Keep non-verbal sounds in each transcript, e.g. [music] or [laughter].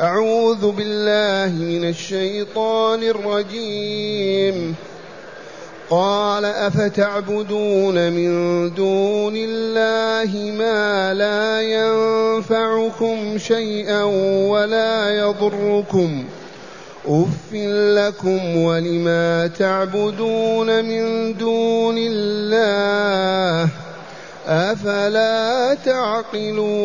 أعوذ بالله من الشيطان الرجيم. قال أفتعبدون من دون الله ما لا ينفعكم شيئا ولا يضركم. أف لكم ولما تعبدون من دون الله أفلا تعقلون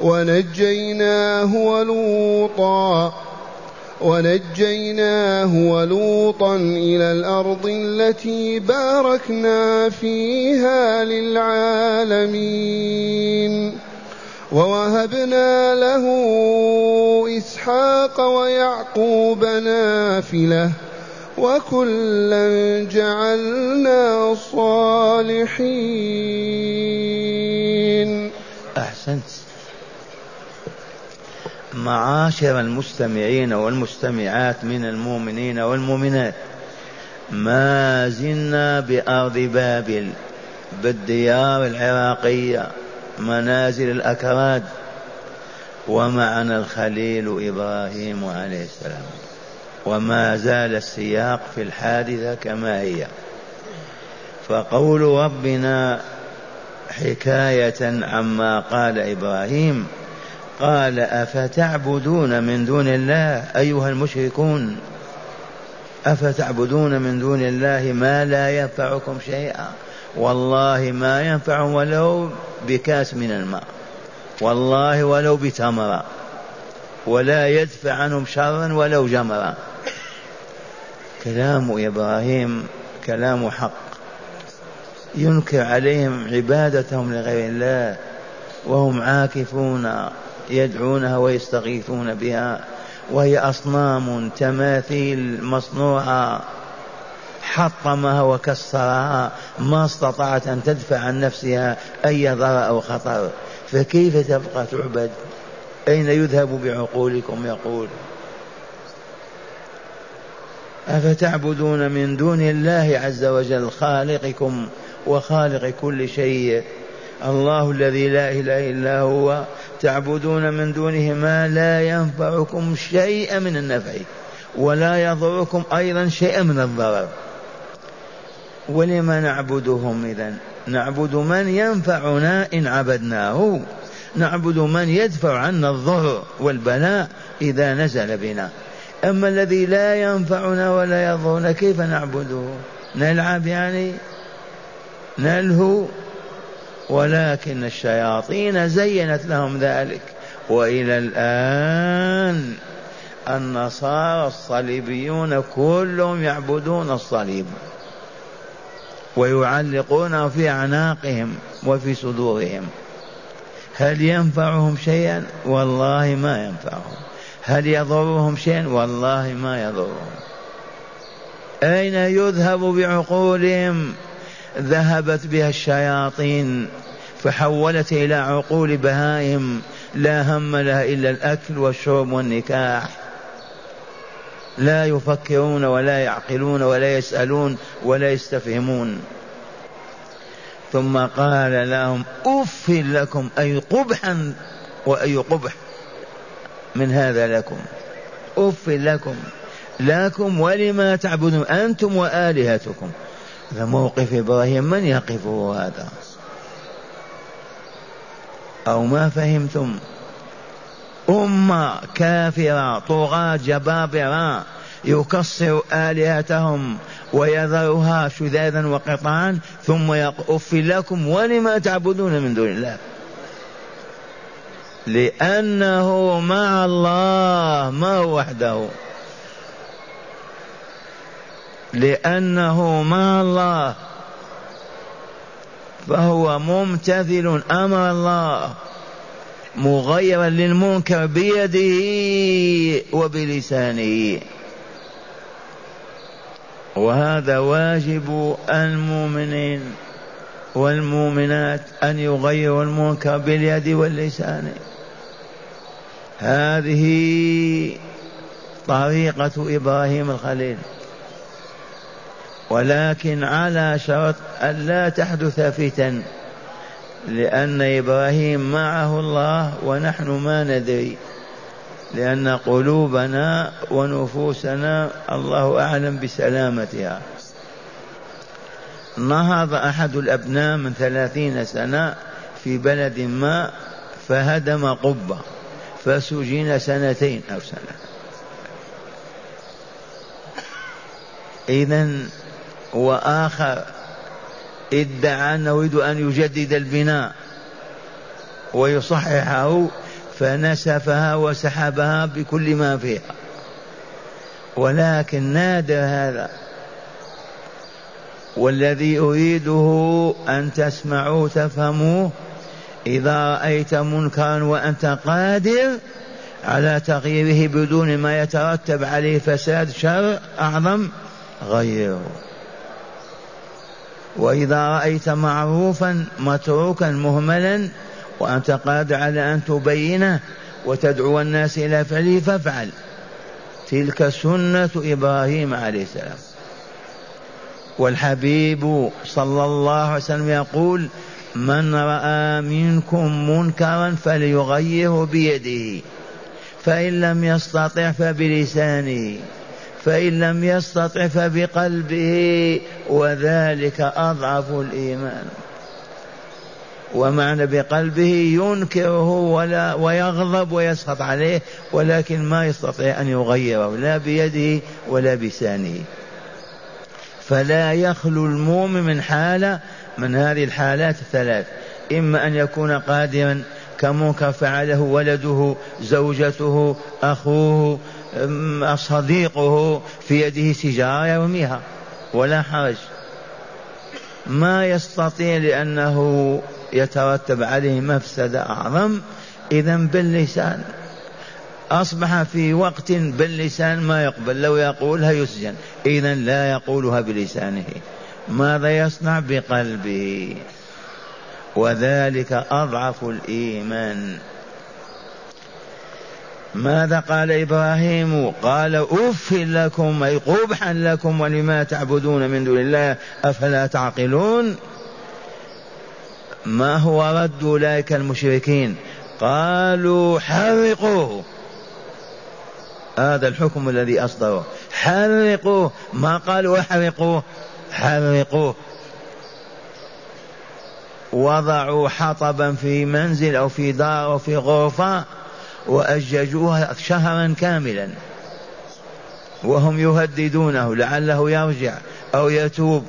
ونجيناه ولوطا ونجيناه ولوطا إلى الأرض التي باركنا فيها للعالمين. ووهبنا له إسحاق ويعقوب نافلة وكلا جعلنا صالحين. أحسنت. معاشر المستمعين والمستمعات من المؤمنين والمؤمنات. ما زلنا بأرض بابل بالديار العراقية منازل الأكراد ومعنا الخليل إبراهيم عليه السلام. وما زال السياق في الحادثة كما هي. فقول ربنا حكاية عما قال إبراهيم قال أفتعبدون من دون الله؟ أيها المشركون أفتعبدون من دون الله ما لا ينفعكم شيئا؟ والله ما ينفع ولو بكاس من الماء. والله ولو بتمرة ولا يدفع عنهم شرا ولو جمرا. كلام إبراهيم كلام حق. ينكر عليهم عبادتهم لغير الله وهم عاكفون. يدعونها ويستغيثون بها وهي أصنام تماثيل مصنوعة. حطمها وكسرها ما استطاعت أن تدفع عن نفسها أي ضرر أو خطر. فكيف تبقى تعبد؟ أين يذهب بعقولكم؟ يقول. أفتعبدون من دون الله عز وجل خالقكم وخالق كل شيء؟ الله الذي لا إله إلا هو. تعبدون من دونه ما لا ينفعكم شيئا من النفع ولا يضركم أيضا شيئا من الضرر. ولم نعبدهم إذا نعبد من ينفعنا إن عبدناه. نعبد من يدفع عنا الضر والبلاء إذا نزل بنا. أما الذي لا ينفعنا ولا يضرنا كيف نعبده؟ نلعب يعني؟ نلهو؟ ولكن الشياطين زينت لهم ذلك. وإلى الآن النصارى الصليبيون كلهم يعبدون الصليب ويعلقونه في أعناقهم وفي صدورهم. هل ينفعهم شيئا؟ والله ما ينفعهم. هل يضرهم شيئا؟ والله ما يضرهم. أين يذهب بعقولهم؟ ذهبت بها الشياطين فحولت إلى عقول بهائم لا هم لها إلا الأكل والشرب والنكاح. لا يفكرون ولا يعقلون ولا يسألون ولا يستفهمون. ثم قال لهم أف لكم أي قبحا وأي قبح من هذا لكم. أف لكم لكم ولما تعبدون أنتم وآلهتكم. موقف إبراهيم. من يقفه هذا؟ أو ما فهمتم؟ أمة كافرة طغاة جبابرة يكسر آلهتهم ويذرها شذاذا وقطعا ثم يقف لكم ولما تعبدون من دون الله؟ لأنه مع الله ما هو وحده. لأنه مع الله. فهو ممتثل أمر الله. مغيرا للمنكر بيده وبلسانه. وهذا واجب المؤمنين والمؤمنات أن يغيروا المنكر باليد واللسان. هذه طريقة إبراهيم الخليل. ولكن على شرط ألا تحدث فتن لأن إبراهيم معه الله ونحن ما ندري لأن قلوبنا ونفوسنا الله أعلم بسلامتها. نهض أحد الأبناء من ثلاثين سنة في بلد ما فهدم قبة فسجن سنتين أو سنة. إذا وآخر ادعى أنه يريد أن يجدد البناء ويصححه فنسفها وسحبها بكل ما فيها. ولكن نادر هذا والذي أريده أن تسمعوا تفهموه إذا رأيت منكرا وأنت قادر على تغييره بدون ما يترتب عليه فساد شر أعظم غيره. وإذا رأيت معروفا متروكا مهملا وأنت قادر على أن تبينه وتدعو الناس إلى فعله فافعل. تلك سنة إبراهيم عليه السلام. والحبيب صلى الله عليه وسلم يقول من رأى منكم منكرا فليغيره بيده فإن لم يستطع فبلسانه. فإن لم يستطع فبقلبه وذلك أضعف الإيمان. ومعنى بقلبه ينكره ولا ويغضب ويسخط عليه ولكن ما يستطيع أن يغيره لا بيده ولا بلسانه فلا يخلو المؤمن من حالة من هذه الحالات الثلاث. إما أن يكون قادرا كمنكر فعله ولده زوجته أخوه صديقه في يده سجارة يرميها ولا حرج. ما يستطيع لأنه يترتب عليه مفسدة أعظم إذا باللسان. أصبح في وقت باللسان ما يقبل لو يقولها يسجن. إذا لا يقولها بلسانه. ماذا يصنع بقلبه؟ وذلك أضعف الإيمان. ماذا قال إبراهيم؟ قال أف لكم أي قبحا لكم ولما تعبدون من دون الله أفلا تعقلون؟ ما هو رد أولئك المشركين؟ قالوا حرقوه. هذا الحكم الذي أصدره. حرقوه. ما قالوا احرقوه حرقوه. وضعوا حطبا في منزل أو في دار أو في غرفة. وأججوها شهرا كاملا. وهم يهددونه لعله يرجع أو يتوب.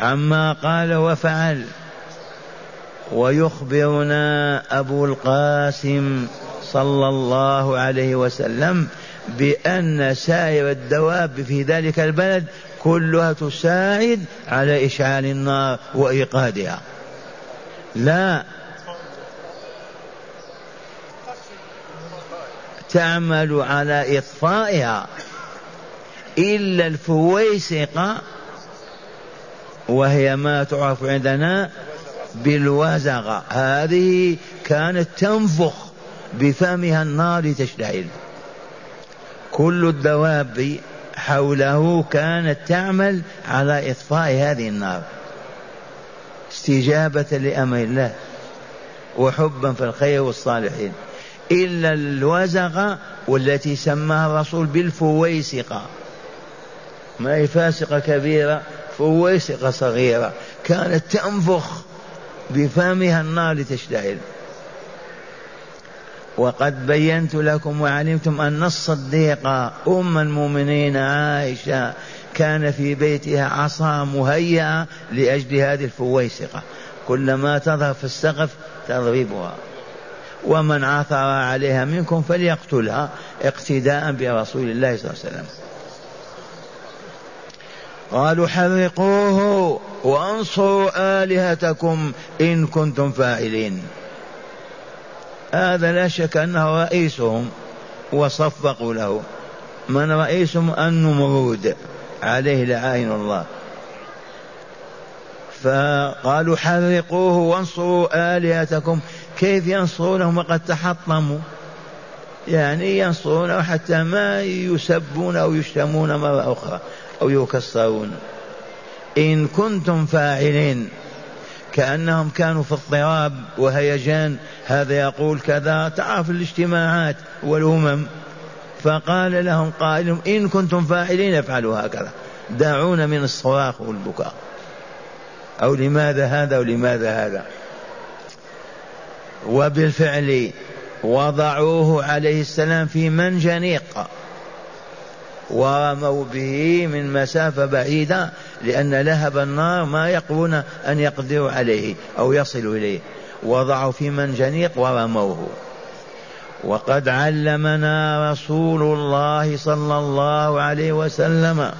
عما قال وفعل. ويخبرنا أبو القاسم صلى الله عليه وسلم بأن سائر الدواب في ذلك البلد كلها تساعد على إشعال النار وإيقادها. لا تعمل على إطفائها إلا الفويسقة وهي ما تعرف عندنا بالوزغة. هذه كانت تنفخ بفمها النار لتشتعل كل الدواب حوله كانت تعمل على إطفاء هذه النار. استجابة لأمر الله وحبا في الخير والصالحين. إلا الوزغة والتي سماها الرسول بالفويسقة ما هي فاسقة كبيرة فويسقة صغيرة. كانت تنفخ بفمها النار لتشتعل وقد بينت لكم وعلمتم أن الصديقة أم المؤمنين عائشة كان في بيتها عصا مهيئة لأجل هذه الفويسقة. كلما تظهر في السقف تضربها. ومن عثر عليها منكم فليقتلها اقتداء برسول الله صلى الله عليه وسلم. قالوا حرقوه وانصروا آلهتكم إن كنتم فاعلين. هذا لا شك أنه رئيسهم وصفقوا له. من رئيسهم؟ النمرود. عليه لعائن الله. فقالوا حرقوه وانصروا آلهتكم كيف ينصرونهم وقد تحطموا؟ يعني ينصرونه حتى ما يسبون أو يشتمون مرة أخرى أو يكسرون. إن كنتم فاعلين كأنهم كانوا في اضطراب وهيجان هذا يقول كذا تعرف الاجتماعات والأمم. فقال لهم قائل إن كنتم فاعلين افعلوا هكذا. دعونا من الصراخ والبكاء. أو لماذا هذا ولماذا هذا؟ وبالفعل وضعوه عليه السلام في منجنيق. ورموا به من مسافة بعيدة لأن لهب النار ما يقوون أن يقدروا عليه أو يصلوا إليه. وضعوا في منجنيق ورموه. وقد علمنا رسول الله صلى الله عليه وسلم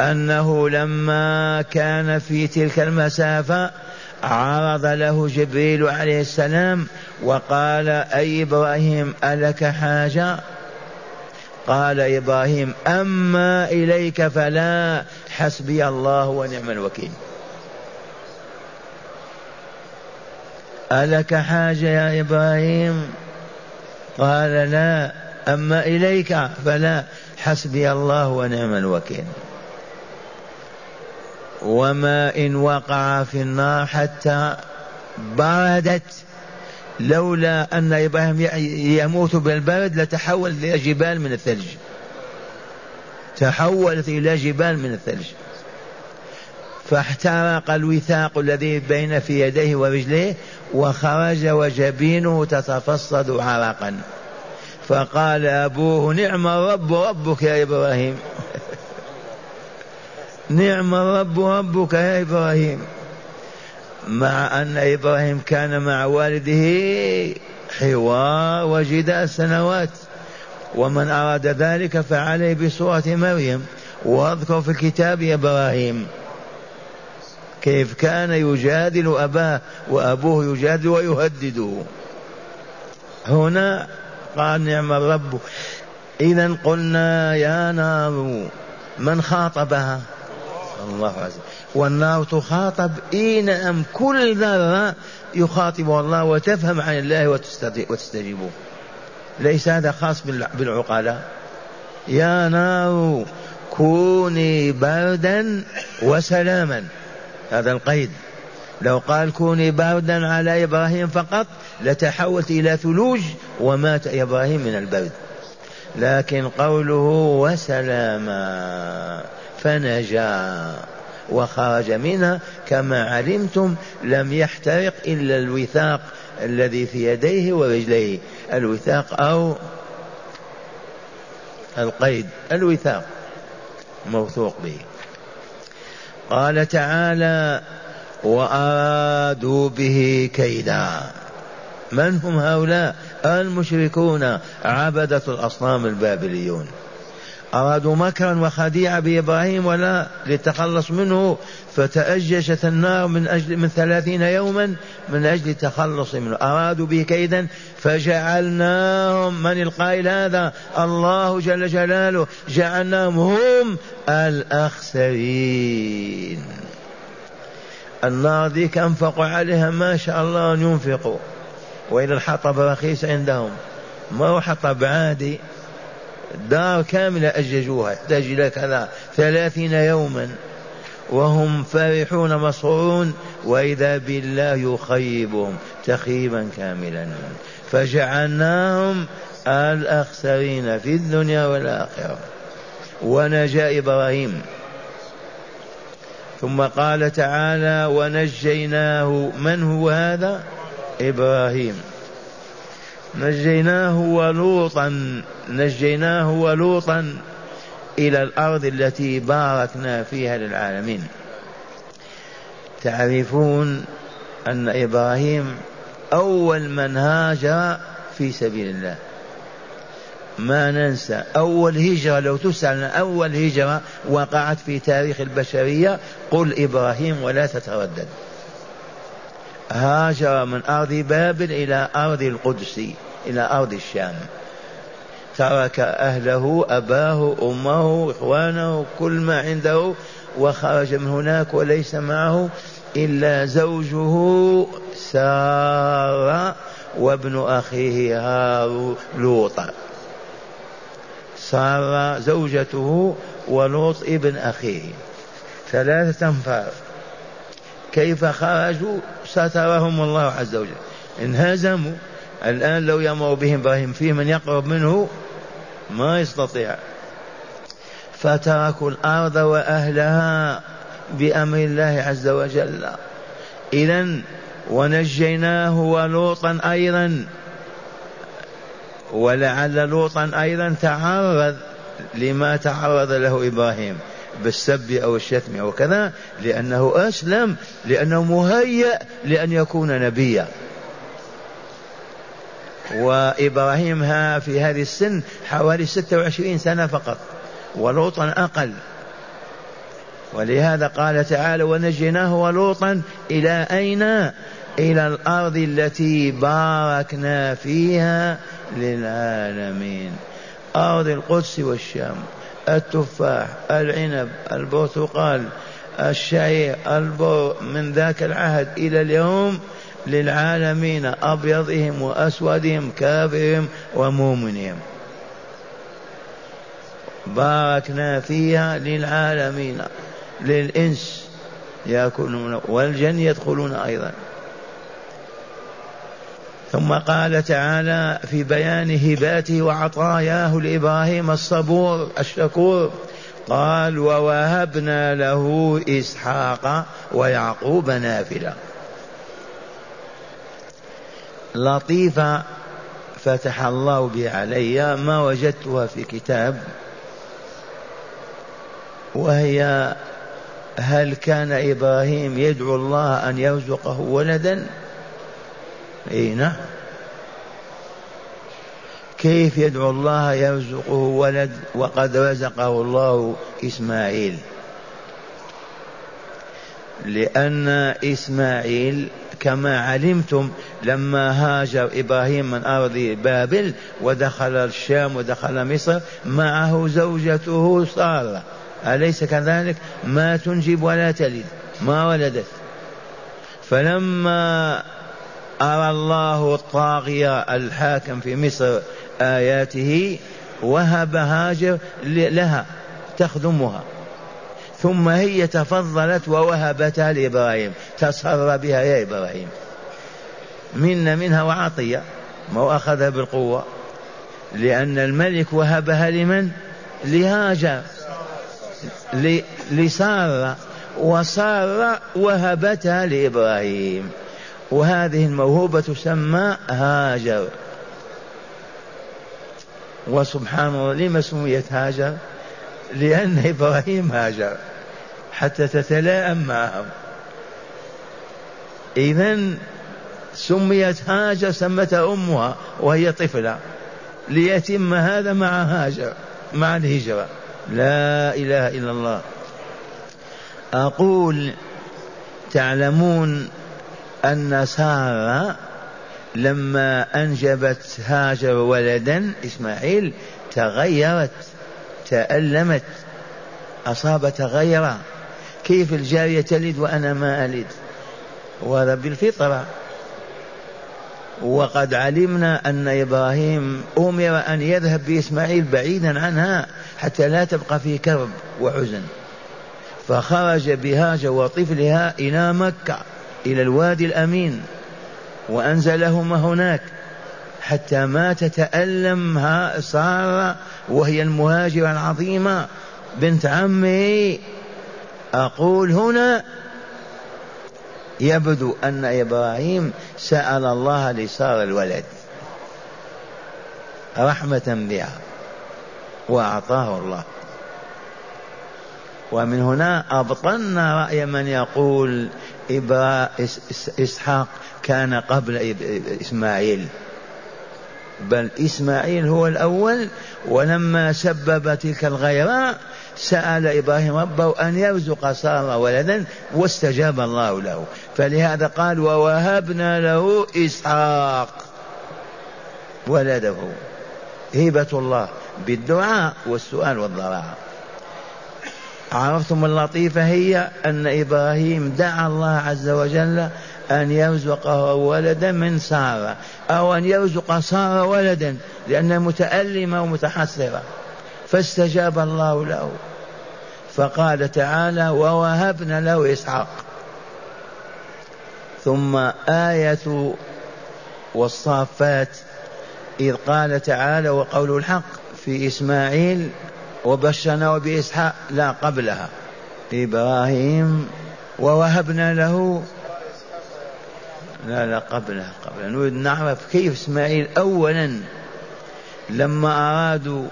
أنه لما كان في تلك المسافة عرض له جبريل عليه السلام وقال أي إبراهيم ألك حاجة؟ قال إبراهيم أما إليك فلا حسبي الله ونعم الوكيل. ألك حاجة يا إبراهيم؟ قال لا أما إليك فلا حسبي الله ونعم الوكيل. وما إن وقع في النار حتى بردت. لولا أن إبراهيم يموت بالبرد لتحول إلى جبال من الثلج. تحولت إلى جبال من الثلج. فاحترق الوثاق الذي بين في يديه ورجليه وخرج وجبينه تتفصد عرقا. فقال أبوه نعم الرب ربك يا إبراهيم. [laughs] نعم الرب ربك يا إبراهيم. مع أن إبراهيم كان مع والده حوار وجدال سنوات ومن أراد ذلك فعليه بسورة مريم. وأذكر في الكتاب إبراهيم كيف كان يجادل أباه وأبوه يجادل ويهدده. هنا قال نعم الرب إذا قلنا يا نار من خاطبها؟ الله عز وجل والنار تخاطب إي نعم كل ذرة يخاطب الله وتفهم عن الله وتستجيب ليس هذا خاص بالعقلاء. يا نار كوني بردا وسلاما. هذا القيد. لو قال كوني بردا على إبراهيم فقط لتحولت إلى ثلوج ومات إبراهيم من البرد. لكن قوله وسلاما فنجا وخرج منها كما علمتم لم يحترق إلا الوثاق الذي في يديه ورجليه. الوثاق أو القيد. الوثاق موثوق به. قال تعالى وأرادوا به كيدا. من هم هؤلاء؟ المشركون عبدة الأصنام البابليون. أرادوا مكرا وخديعة بإبراهيم ولا للتخلص منه فتأججت النار من أجل من ثلاثين يوما من أجل التخلص منه. أرادوا به كيدا فجعلناهم من القائل هذا؟ الله جل جلاله. جعلناهم هم الأخسرين. النار ذيك أنفقوا عليها ما شاء الله أن ينفقوا. وإلى الحطب رخيص عندهم. ما هو حطب عادي. دار كاملة أججوها يحتاج إلى كذا ثلاثين يوما. وهم فرحون مسرورون وإذا بالله يخيبهم تخيبا كاملا. فجعلناهم الأخسرين في الدنيا والآخرة. ونجا إبراهيم. ثم قال تعالى ونجيناه. من هو هذا؟ إبراهيم. نجيناه ولوطا نجيناه ولوطا إلى الأرض التي باركنا فيها للعالمين. تعرفون أن إبراهيم أول من هاجر في سبيل الله. ما ننسى أول هجرة لو تسأل أول هجرة وقعت في تاريخ البشرية قل إبراهيم ولا تتردد. هاجر من أرض بابل إلى أرض القدس إلى أرض الشام. ترك أهله أباه أمه إخوانه كل ما عنده وخرج من هناك وليس معه إلا زوجه سارة وابن أخيه هارو لوط سارة زوجته ولوط ابن أخيه. ثلاثة أنفار. كيف خرجوا سترهم الله عز وجل. انهزموا. الآن لو يمر بهم إبراهيم في من يقرب منه ما يستطيع. فتركوا الأرض وأهلها بأمر الله عز وجل. إذا ونجيناه ولوطا أيضا. ولعل لوطا أيضا تعرض لما تعرض له إبراهيم. بالسب أو الشتم أو كذا لأنه أسلم لأنه مهيأ لأن يكون نبيا. وإبراهيم ها في هذه السن حوالي 26 سنة فقط ولوطا أقل. ولهذا قال تعالى ونجيناه ولوطا إلى أين؟ إلى الأرض التي باركنا فيها للعالمين. أرض القدس والشام. التفاح العنب البرتقال الشعير البر من ذاك العهد إلى اليوم للعالمين أبيضهم وأسودهم كافرهم ومؤمنهم. باركنا فيها للعالمين للإنس يأكلون والجن يدخلون أيضا. ثم قال تعالى في بيان هباته وعطاياه لإبراهيم الصبور الشكور قال ووهبنا له إسحاق ويعقوب نافله لطيفه فتح الله به علي ما وجدتها في كتاب وهي هل كان إبراهيم يدعو الله أن يرزقه ولدا؟ إي نعم. كيف يدعو الله يرزقه ولد وقد رزقه الله إسماعيل؟ لأن إسماعيل كما علمتم لما هاجر إبراهيم من أرض بابل ودخل الشام ودخل مصر معه زوجته سارة. أليس كذلك؟ ما تنجب ولا تلد ما ولدت. فلما أرى الله الطاغية الحاكم في مصر آياته وهب هاجر لها تخدمها. ثم هي تفضلت ووهبتها لإبراهيم. تصر بها يا إبراهيم. منا منها وعطية ما أخذها بالقوة. لأن الملك وهبها لمن؟ لهاجر. لسارة. وسارة وهبتها لإبراهيم. وهذه الموهوبة تسمى هاجر. وسبحان الله لما سميت هاجر؟ لأن إبراهيم هاجر حتى تتلائم معهم. إذا سميت هاجر سمتها أمها وهي طفلة. ليتم هذا مع هاجر مع الهجرة. لا إله إلا الله. أقول تعلمون أن سارة لما أنجبت هاجر ولدا إسماعيل تغيرت تألمت أصاب غيرا كيف الجارية تلد وأنا ما ألد؟ وهذا بالفطرة وقد علمنا أن إبراهيم أمر أن يذهب بإسماعيل بعيدا عنها حتى لا تبقى في كرب وحزن. فخرج بهاجر وطفلها إلى مكة. إلى الوادي الأمين وأنزلهما هناك حتى ما تتألم سارة وهي المهاجرة العظيمة بنت عمه أقول هنا يبدو أن إبراهيم سأل الله لسارة الولد رحمة بها وأعطاه الله. ومن هنا أبطلنا رأي من يقول إسحاق كان قبل إسماعيل. بل إسماعيل هو الأول ولما سبب تلك الغيراء سأل إبراهيم ربه أن يرزق سارة ولدا واستجاب الله له. فلهذا قال ووهبنا له إسحاق ولده. هبة الله بالدعاء والسؤال والضراعة عرفتم اللطيفة هي أن إبراهيم دعا الله عز وجل أن يرزقه ولدا من سارة أو أن يرزق سارة ولدا لأنها متألمة ومتحسرة فاستجاب الله له. فقال تعالى ووهبنا له إسحاق. ثم آية والصافات إذ قال تعالى وقوله الحق في إسماعيل وبشرناه بإسحاق لا قبلها. إبراهيم ووهبنا له لا لا قبلها قبلها. نريد نعرف كيف إسماعيل أولا لما أرادوا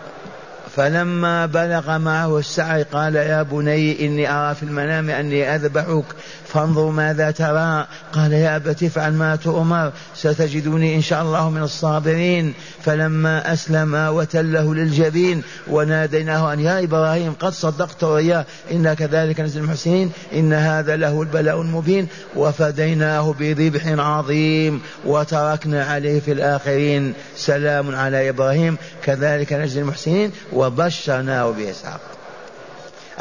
فلما بلغ معه السعي قال يا بني إني أرى في المنام أني أذبحك فانظر ماذا ترى. قال يا أبت افعل ما تؤمر ستجدني إن شاء الله من الصابرين. فلما أسلم وتله للجبين وناديناه أن يا إبراهيم قد صدقت رؤيا إنا كذلك نزل المحسنين إن هذا له البلاء المبين. وفديناه بذبح عظيم وتركنا عليه في الآخرين. سلام على إبراهيم كذلك نجزي المحسنين وبشرناه بإسحاق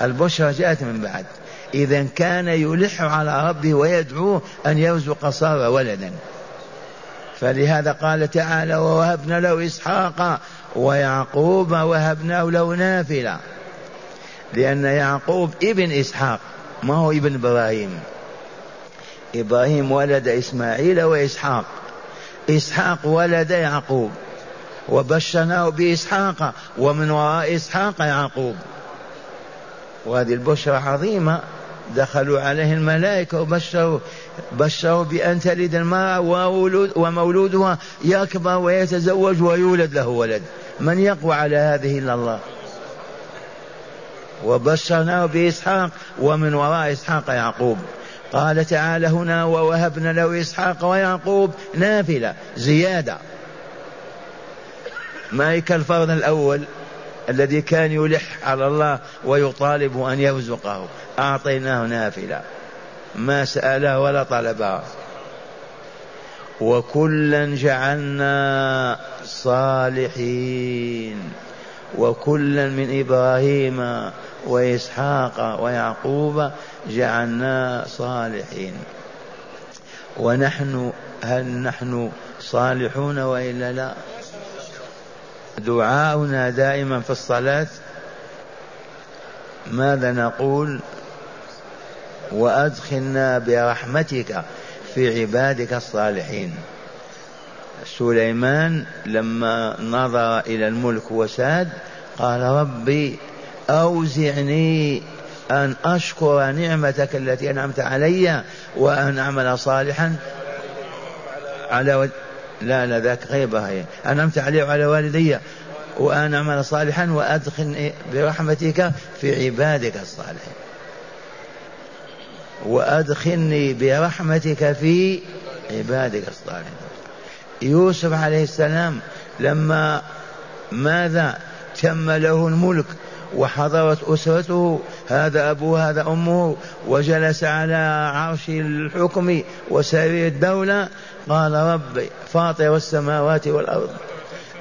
البشرى جاءت من بعد. إذا كان يلح على ربه ويدعوه أن يرزق صار ولدا. فلهذا قال تعالى ووهبنا له إسحاق ويعقوب وهبناه له نافلة. لأن يعقوب ابن إسحاق ما هو ابن إبراهيم. إبراهيم ولد إسماعيل وإسحاق. إسحاق ولد يعقوب. وبشرناه بإسحاق ومن وراء إسحاق يعقوب. وهذه البشرى عظيمة. دخلوا عليه الملائكة وبشروا بشروا بأن تلد المرأة ومولودها يكبر ويتزوج ويولد له ولد. من يقوى على هذه إلا الله. وبشرناه بإسحاق ومن وراء إسحاق يعقوب. قال تعالى هنا ووهبنا له إسحاق ويعقوب نافلة زيادة. ما كالفرض الأول الذي كان يلح على الله ويطالب أن يرزقه. أعطيناه نافلة. ما سأله ولا طلبها وكلا جعلنا صالحين. وكلا من إبراهيم وإسحاق ويعقوب جعلنا صالحين. ونحن هل نحن صالحون وإلا لا؟ دعاؤنا دائما في الصلاة. ماذا نقول؟ وأدخلنا برحمتك في عبادك الصالحين. سليمان لما نظر إلى الملك وساد قال ربي أوزعني أن أشكر نعمتك التي أنعمت علي وأن أعمل صالحا على لا لا ذاك غيبة هي. أنعمت علي وعلى والدي وأن أعمل صالحا وأدخل برحمتك في عبادك الصالحين. وأدخلني برحمتك في عبادك الصالحين. يوسف عليه السلام لما ماذا تم له الملك وحضرت أسرته هذا أبوه هذا أمه وجلس على عرش الحكم وسرير الدولة. قال ربي فاطر السماوات والأرض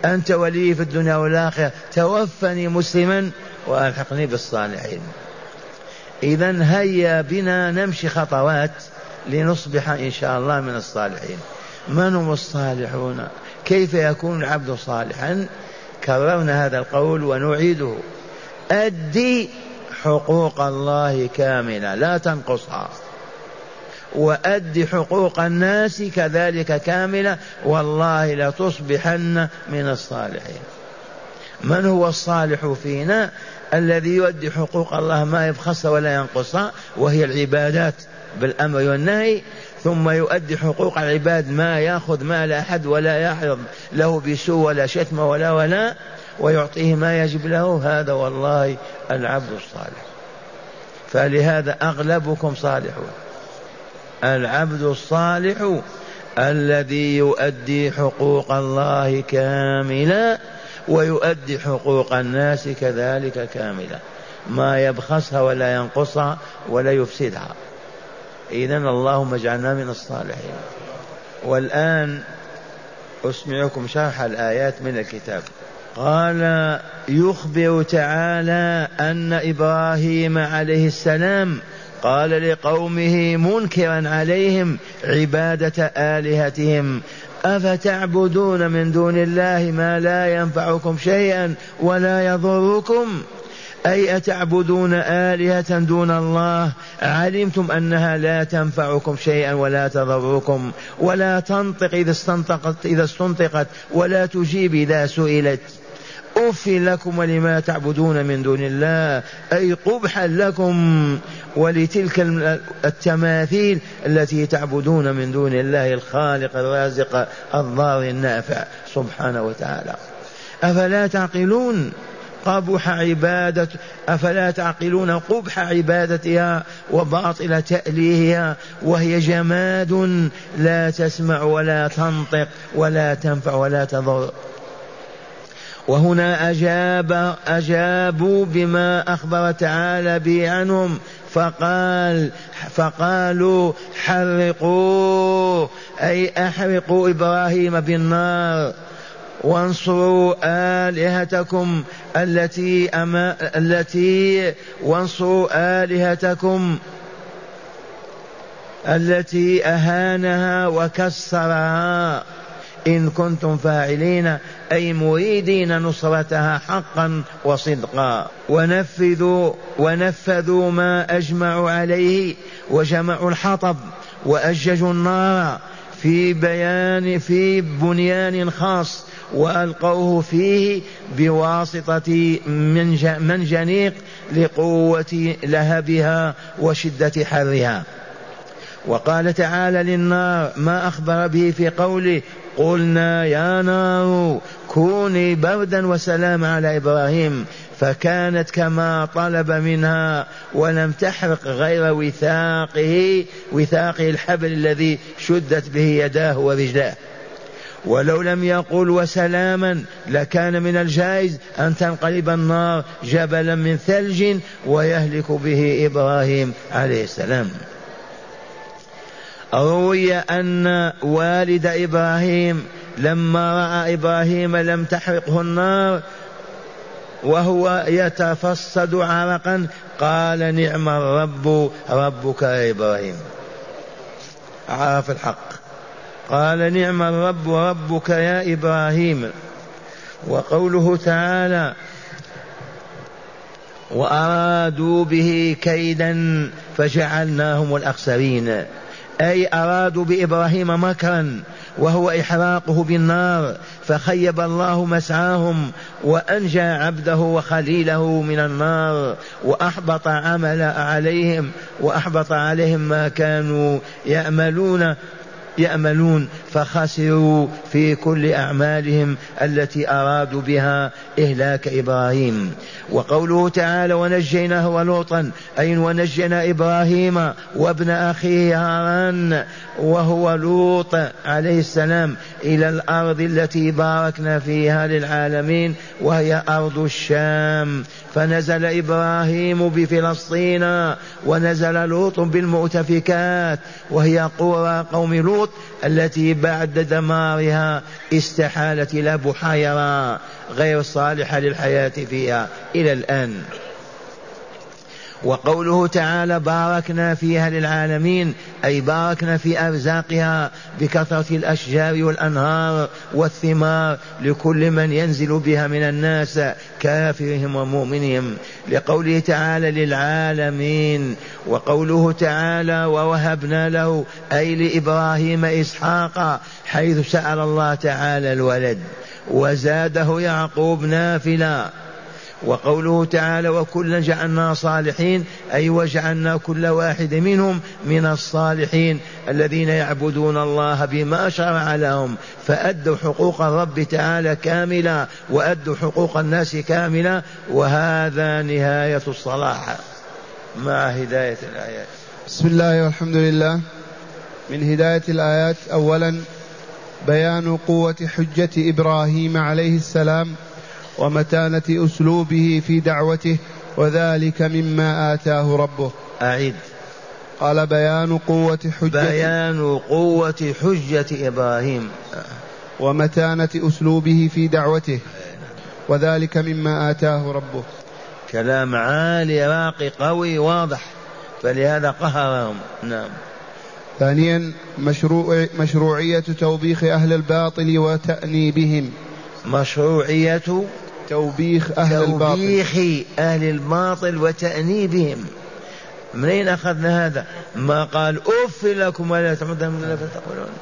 أنت ولي في الدنيا والآخرة توفني مسلما وألحقني بالصالحين. إذا هيا بنا نمشي خطوات لنصبح إن شاء الله من الصالحين. من هم الصالحون؟ كيف يكون العبد صالحا؟ كررنا هذا القول ونعيده. أدي حقوق الله كاملة لا تنقصها. وأد حقوق الناس كذلك كاملة والله لتصبحن من الصالحين. من هو الصالح فينا؟ الذي يؤدي حقوق الله ما يبخس ولا ينقص وهي العبادات بالأمر والنهي. ثم يؤدي حقوق العباد ما يأخذ مال أحد ولا يحرض له بسوء ولا شتم ولا ولا ويعطيه ما يجب له هذا والله العبد الصالح. فلهذا أغلبكم صالحون. العبد الصالح الذي يؤدي حقوق الله كاملة ويؤدي حقوق الناس كذلك كاملة. ما يبخسها ولا ينقصها ولا يفسدها. إذا اللهم اجعلنا من الصالحين. والآن أسمعكم شرح الآيات من الكتاب. قال يخبر تعالى أن إبراهيم عليه السلام قال لقومه منكرا عليهم عبادة آلهتهم أفتعبدون من دون الله ما لا ينفعكم شيئا ولا يضركم؟ أي أتعبدون آلهة دون الله؟ علمتم أنها لا تنفعكم شيئا ولا تضركم ولا تنطق إذا استنطقت إذا استنطقت ولا تجيب إذا سئلت. أف لكم ولما تعبدون من دون الله أي قبحا لكم ولتلك التماثيل التي تعبدون من دون الله الخالق الرازق الضار النافع. سبحانه وتعالى. أفلا تعقلون؟ قبح عبادة أفلا تعقلون قبح عبادتها وباطل تأليهها؟ وهي جماد لا تسمع ولا تنطق ولا تنفع ولا تضر. وهنا أجاب أجابوا بما أخبر تعالى به عنهم. فقال فقالوا حرقوا. أي أحرقوا إبراهيم بالنار. وانصروا آلهتكم التي أما التي وانصروا آلهتكم التي أهانها وكسرها. إن كنتم فاعلين أي مريدين نصرتها حقا وصدقا. ونفذوا ونفذوا ما أجمعوا عليه وجمعوا الحطب وأججوا النار في بيان في بنيان خاص وألقوه فيه بواسطة منجنيق لقوة لهبها وشدة حرها. وقال تعالى للنار ما أخبر به في قوله قلنا يا نار كوني بردا وسلام على إبراهيم فكانت كما طلب منها ولم تحرق غير وثاقه وثاقه الحبل الذي شدت به يداه ورجلاه. ولو لم يقل وسلاما لكان من الجائز أن تنقلب النار جبلا من ثلج ويهلك به إبراهيم عليه السلام. روي أن والد إبراهيم لما رأى إبراهيم لم تحرقه النار وهو يتفصد عرقا قال نعم الرب ربك يا إبراهيم. عرف الحق. قال نعم الرب ربك يا إبراهيم. وقوله تعالى وأرادوا به كيدا فجعلناهم الأخسرين. أي أرادوا بإبراهيم مكرا وهو إحراقه بالنار فخيب الله مسعاهم وأنجى عبده وخليله من النار وأحبط عمل عليهم وأحبط عليهم ما كانوا يأملون يأملون فخسروا في كل أعمالهم التي أرادوا بها إهلاك إبراهيم. وقوله تعالى ونجيناه ولوطا أي ونجينا إبراهيم وابن أخيه هاران وهو لوط عليه السلام إلى الأرض التي باركنا فيها للعالمين وهي أرض الشام. فنزل إبراهيم بفلسطين ونزل لوط بالمؤتفكات وهي قرى قوم لوط التي بعد دمارها استحالت إلى بحيرة. غير صالحة للحياة فيها إلى الآن. وقوله تعالى باركنا فيها للعالمين أي باركنا في أرزاقها بكثرة الأشجار والأنهار والثمار لكل من ينزل بها من الناس كافرهم ومؤمنهم لقوله تعالى للعالمين وقوله تعالى ووهبنا له أي لإبراهيم إسحاق حيث سأل الله تعالى الولد. وزاده يعقوب نافلا. وقوله تعالى وكلا جعلنا صالحين أي وجعلنا كل واحد منهم من الصالحين الذين يعبدون الله بما شرع لهم فأدوا حقوق الرب تعالى كاملة وأدوا حقوق الناس كاملة وهذا نهاية الصلاح. مع هداية الآيات. بسم الله والحمد لله. من هداية الآيات أولا بيان قوة حجة إبراهيم عليه السلام ومتانة أسلوبه في دعوته وذلك مما آتاه ربه. أعيد. قال بيان قوة حجة بيان قوة حجة إبراهيم. ومتانة أسلوبه في دعوته وذلك مما آتاه ربه. كلام عالي راقي قوي واضح. فلهذا قهرهم. نعم. ثانيا مشروع مشروعية توبيخ أهل الباطل وتأنيبهم. مشروعية توبيخ أهل الباطل. توبيخ أهل الباطل وتأنيبهم. منين أخذنا هذا؟ ما قال أف لكم ولا تعمدون من فتقولون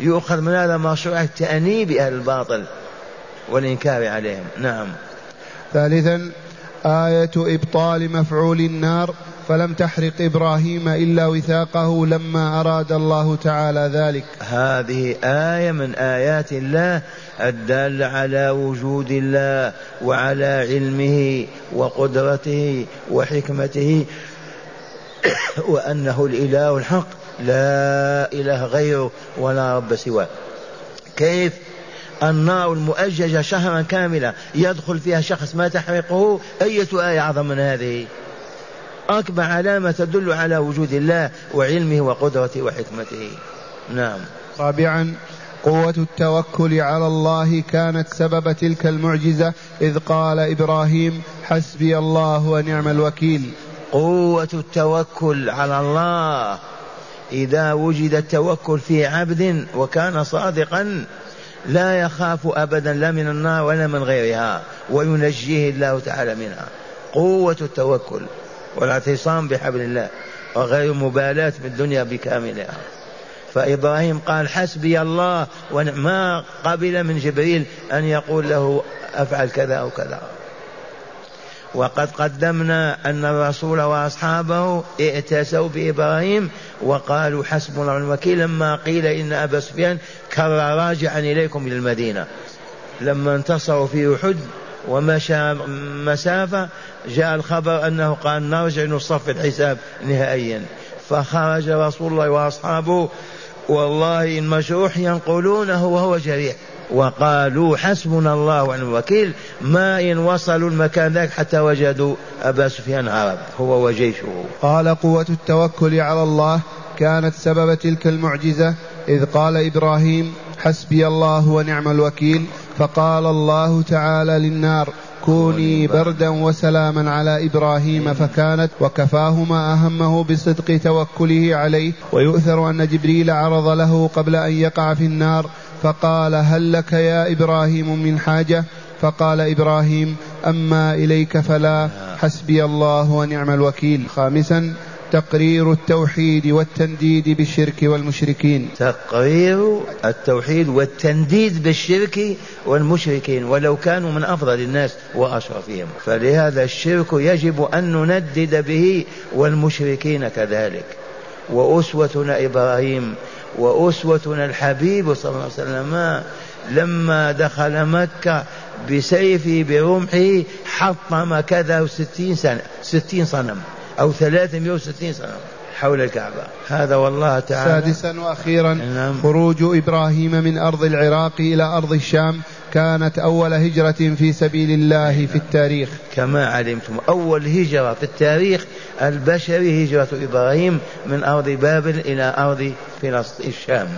يؤخذ من هذا مشروع تأنيب أهل الباطل والإنكار عليهم. نعم. ثالثا آية إبطال مفعول النار. فلم تحرق إبراهيم إلا وثاقه لما أراد الله تعالى ذلك. هذه آية من آيات الله الدالة على وجود الله وعلى علمه وقدرته وحكمته [coughs] وأنه الإله الحق. لا إله غيره ولا رب سواه. كيف؟ النار المؤججة شهرا كاملا يدخل فيها شخص ما تحرقه. أية آية أعظم من هذه؟ أكبر علامة تدل على وجود الله وعلمه وقدرته وحكمته. نعم. رابعا قوة التوكل على الله كانت سبب تلك المعجزة إذ قال إبراهيم حسبي الله ونعم الوكيل. قوة التوكل على الله. إذا وجد التوكل في عبد وكان صادقا لا يخاف أبدا لا من النار ولا من غيرها وينجيه الله تعالى منها. قوة التوكل. والاعتصام بحبل الله وغير مبالاة بالدنيا بكاملها. فإبراهيم قال حسبي الله وما قبل من جبريل أن يقول له أفعل كذا أو كذا. وقد قدمنا أن الرسول وأصحابه ائتسوا بإبراهيم وقالوا حسبنا الوكيل. لما قيل إن أبا سفيان كر راجعا إليكم إلى المدينة. لما انتصروا في أحد ومشى مسافة جاء الخبر أنه قال نرجع نصف الحساب نهائيا. فخرج رسول الله وأصحابه والله إن مشروح ينقلونه وهو جريح. وقالوا حسبنا الله ونعم الوكيل ما إن وصلوا المكان ذاك حتى وجدوا أبا سفيان هرب هو وجيشه. قال قوة التوكل على الله كانت سبب تلك المعجزة إذ قال إبراهيم حسبي الله ونعم الوكيل فقال الله تعالى للنار كوني بردا وسلاما على إبراهيم فكانت وكفاه ما أهمه بصدق توكله عليه. ويؤثر أن جبريل عرض له قبل أن يقع في النار فقال هل لك يا إبراهيم من حاجة؟ فقال إبراهيم أما إليك فلا حسبي الله ونعم الوكيل. خامسا تقرير التوحيد والتنديد بالشرك والمشركين. تقرير التوحيد والتنديد بالشرك والمشركين ولو كانوا من أفضل الناس وأشرفهم. فلهذا الشرك يجب أن نندد به والمشركين كذلك. وأسوتنا إبراهيم وأسوتنا الحبيب صلى الله عليه وسلم لما دخل مكة بسيفه برمحه حطم كذا وستين سنة ستين صنم. أو 360 سنة حول الكعبة هذا والله تعالى سادسا وأخيرا نعم. خروج إبراهيم من أرض العراق إلى أرض الشام كانت أول هجرة في سبيل الله نعم. في التاريخ كما علمتم أول هجرة في التاريخ البشري هجرة إبراهيم من أرض بابل إلى أرض فلسطين الشام